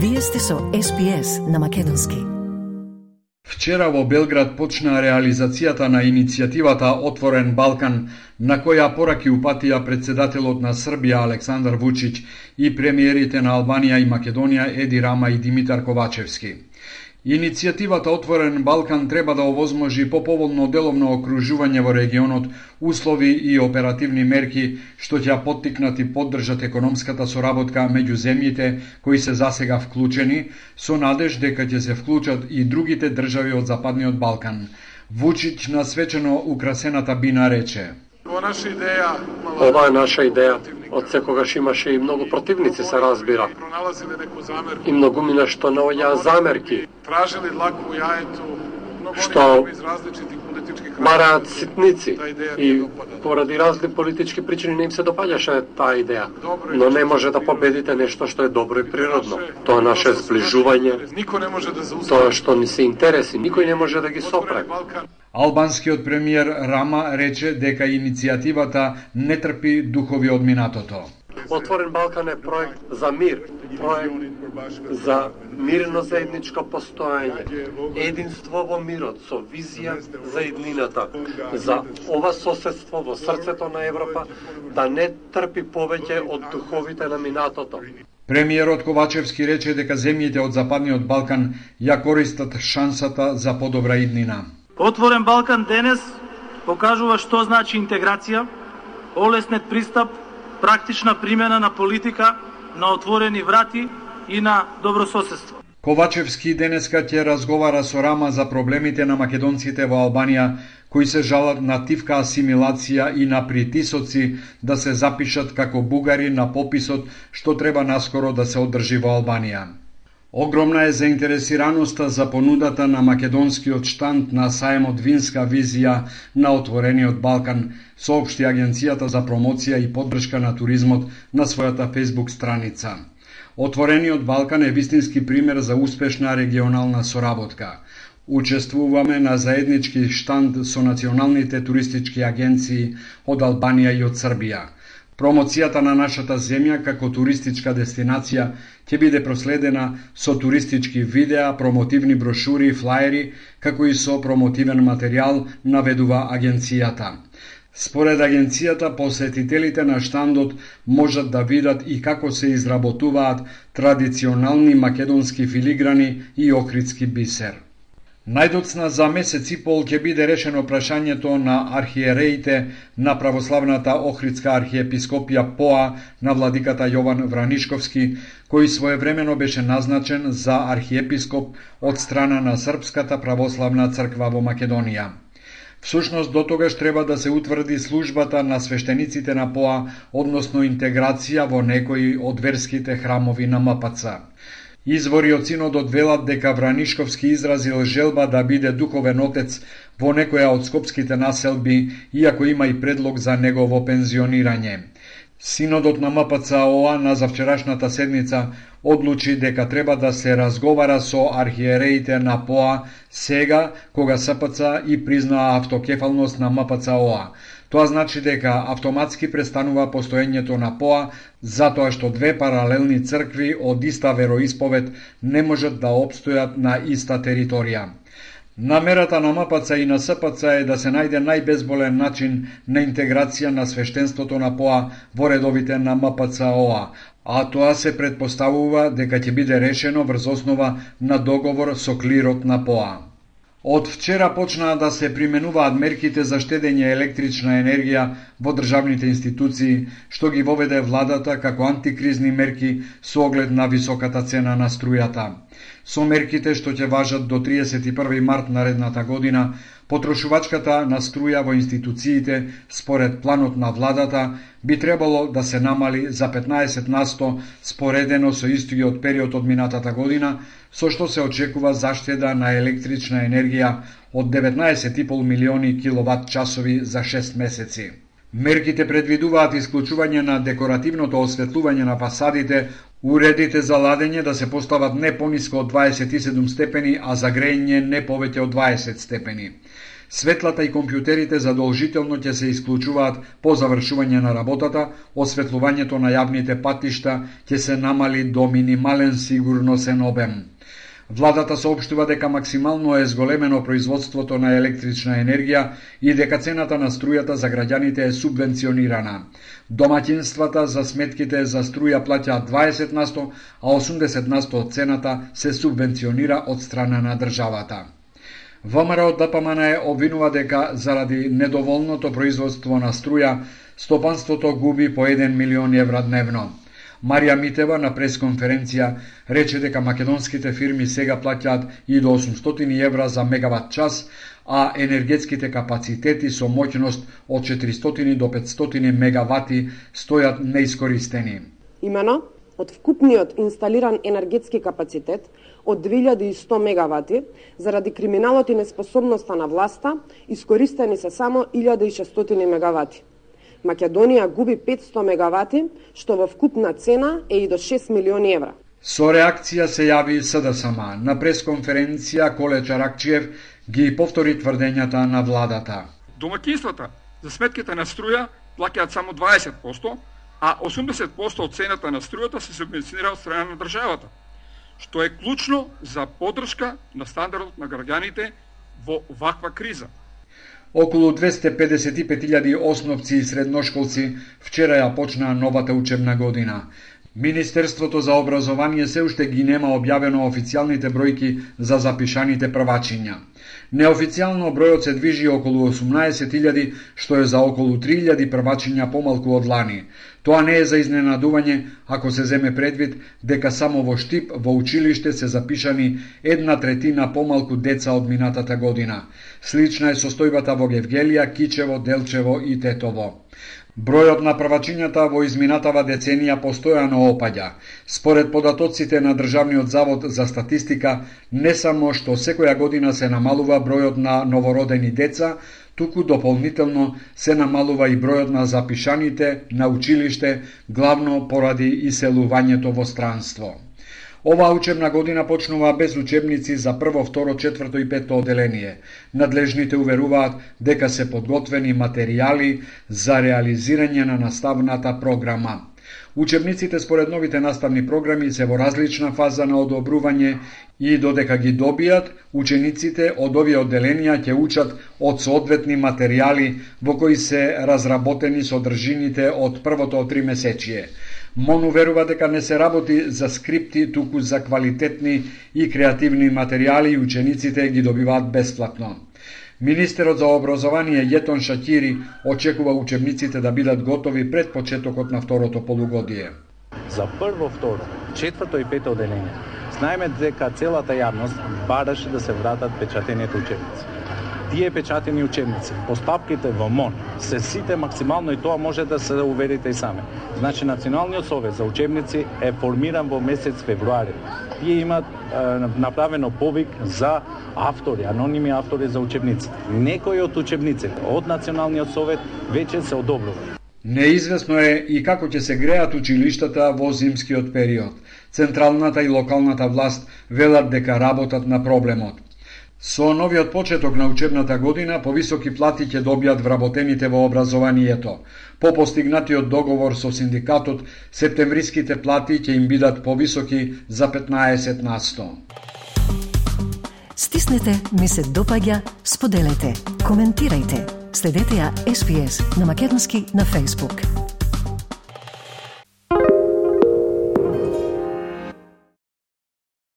Вие сте со СПС на Македонски. Вчера во Белград почна реализацијата на иницијативата Отворен Балкан, на која пораки упатија председателот на Србија Александар Вучич и премиерите на Албанија и Македонија Еди Рама и Димитар Ковачевски. Иницијативата Отворен Балкан треба да овозможи поповолно деловно окружување во регионот, услови и оперативни мерки што ќе поттикнат и поддржат економската соработка меѓу земјите кои се засега вклучени, со надеж дека ќе се вклучат и другите држави од Западниот Балкан. Вучич на свечено украсената бина рече: Ова е наша идеја. Од секогаш имаше и многу противници, се разбира. И многу ми нешто наоѓаа замерки. Што мараат ситници и поради разли политички причини не им се допаѓаше таа идеја. Но не може да победите нешто што е добро и природно. Тоа наше зближување, тоа што ни се интереси, никој не може да ги сопре. Албанскиот премиер Рама рече дека иницијативата не трпи духови од минатото. Отворен Балкан е проект за мир, проект за мирно заедничко постојање, единство во мирот со визија за иднината, за ова соседство во срцето на Европа да не трпи повеќе од духовите на минатото. Премиерот Ковачевски рече дека земјите од Западниот Балкан ја користат шансата за подобра иднина. Отворен Балкан денес покажува што значи интеграција, олеснет пристап, практична примена на политика на отворени врати и на добрососедство. Ковачевски денеска ќе разговара со Рама за проблемите на македонците во Албанија, кои се жалат на тивка асимилација и на притисоци да се запишат како бугари на пописот што треба наскоро да се одржи во Албанија. Огромна е заинтересираноста за понудата на македонскиот штанд на сајмот Винска визија на отворениот Балкан, соопшти Агенцијата за промоција и поддршка на туризмот на својата Facebook страница. Отворениот Балкан е вистински пример за успешна регионална соработка. Учествуваме на заеднички штанд со националните туристички агенции од Албанија и од Србија – Промоцијата на нашата земја како туристичка дестинација ќе биде проследена со туристички видеа, промотивни брошури и флаери, како и со промотивен материјал, наведува агенцијата. Според агенцијата, посетителите на штандот можат да видат и како се изработуваат традиционални македонски филиграни и охридски бисер. Најдоцна за месец и пол ќе биде решено прашањето на архиереите на православната Охридска архиепископија ПОА на владиката Јован Вранишковски, кој своевремено беше назначен за архиепископ од страна на Српската православна црква во Македонија. Всушност, до тогаш треба да се утврди службата на свештениците на ПОА, односно интеграција во некои од верските храмови на МПЦ. Извори од синодот велат дека Вранишковски изразил желба да биде духовен отец во некоја од скопските населби, иако има и предлог за негово пензионирање. Синодот на МПЦОА на завчерашната седница одлучи дека треба да се разговара со архиереите на ПОА сега кога СПЦ и признаа автокефалност на МПЦОА. Тоа значи дека автоматски престанува постоењето на ПОА затоа што две паралелни цркви од иста вероисповед не можат да обстојат на иста територија. Намерата на МПЦ и на СПЦ е да се најде најбезболен начин на интеграција на свештенството на ПОА во редовите на МПЦ-ОА, а тоа се предпоставува дека ќе биде решено врз основа на договор со клирот на ПОА. Од вчера почнаа да се применуваат мерките за штедење електрична енергија во државните институции, што ги воведе владата како антикризни мерки со оглед на високата цена на струјата. Со мерките што ќе важат до 31 март наредната година, Потрошувачката на струја во институциите, според планот на владата, би требало да се намали за 15 насто споредено со истиот период од минатата година, со што се очекува заштеда на електрична енергија од 19,5 милиони киловат часови за 6 месеци. Мерките предвидуваат исклучување на декоративното осветлување на фасадите, уредите за ладење да се постават не пониско од 27 степени, а за грејење не повеќе од 20 степени. Светлата и компјутерите задолжително ќе се исклучуваат по завршување на работата, осветлувањето на јавните патишта ќе се намали до минимален сигурносен обем. Владата соопштува дека максимално е зголемено производството на електрична енергија и дека цената на струјата за граѓаните е субвенционирана. Домаќинствата за сметките за струја плаќаат 20 на 100, а 80 на 100 од цената се субвенционира од страна на државата. ВМРО ДПМН обвинува дека заради недоволното производство на струја, стопанството губи по 1 милион евра дневно. Марија Митева на пресконференција рече дека македонските фирми сега плаќаат и до 800 евра за мегават час, а енергетските капацитети со моќност од 400 до 500 мегавати стојат неискористени. Имено, од вкупниот инсталиран енергетски капацитет од 2100 мегавати, заради криминалот и неспособноста на власта, искористени се само 1600 мегавати. Македонија губи 500 мегавати, што во вкупна цена е и до 6 милиони евра. Со реакција се јави СДСМ. На пресконференција Коле Чаракчиев ги повтори тврдењата на владата. Домакинствата за сметките на струја плаќаат само 20%, а 80% од цената на струјата се субвенционира од страна на државата, што е клучно за поддршка на стандардот на граѓаните во ваква криза. Околу 255.000 основци и средношколци вчера ја почнаа новата учебна година. Министерството за образование се уште ги нема објавено официјалните бројки за запишаните првачиња. Неофицијално бројот се движи околу 18.000, што е за околу 3.000 првачиња помалку од лани. Тоа не е за изненадување ако се земе предвид дека само во Штип во училиште се запишани една третина помалку деца од минатата година. Слична е состојбата во Гевгелија, Кичево, Делчево и Тетово. Бројот на првачињата во изминатава деценија постојано опаѓа. Според податоците на Државниот завод за статистика, не само што секоја година се намалува бројот на новородени деца, туку дополнително се намалува и бројот на запишаните на училиште, главно поради иселувањето во странство. Оваа учебна година почнува без учебници за прво, второ, четврто и пето оделение. Надлежните уверуваат дека се подготвени материјали за реализирање на наставната програма. Учебниците според новите наставни програми се во различна фаза на одобрување и додека ги добијат, учениците од овие одделенија ќе учат од соодветни материјали во кои се разработени содржините од првото три месечие. Мону верува дека не се работи за скрипти, туку за квалитетни и креативни материјали и учениците ги добиваат бесплатно. Министерот за образование Јетон Шатири очекува учебниците да бидат готови пред почетокот на второто полугодие. За прво, второ, четврто и пето одделение, знаеме дека целата јавност бараше да се вратат печатените учебници тие печатени учебници, постапките во МОН, се сите максимално и тоа може да се уверите и сами. Значи, Националниот совет за учебници е формиран во месец февруари. Тие имат е, направено повик за автори, аноними автори за учебници. Некои од учебниците од Националниот совет веќе се одобрува. Неизвестно е и како ќе се греат училиштата во зимскиот период. Централната и локалната власт велат дека работат на проблемот. Со новиот почеток на учебната година, повисоки плати ќе добијат вработените во образованието. По постигнатиот договор со синдикатот, септемвриските плати ќе им бидат повисоки за 15 на 100. Стиснете, ми се допаѓа, споделете, коментирајте. Следете ја SPS на Македонски на Facebook.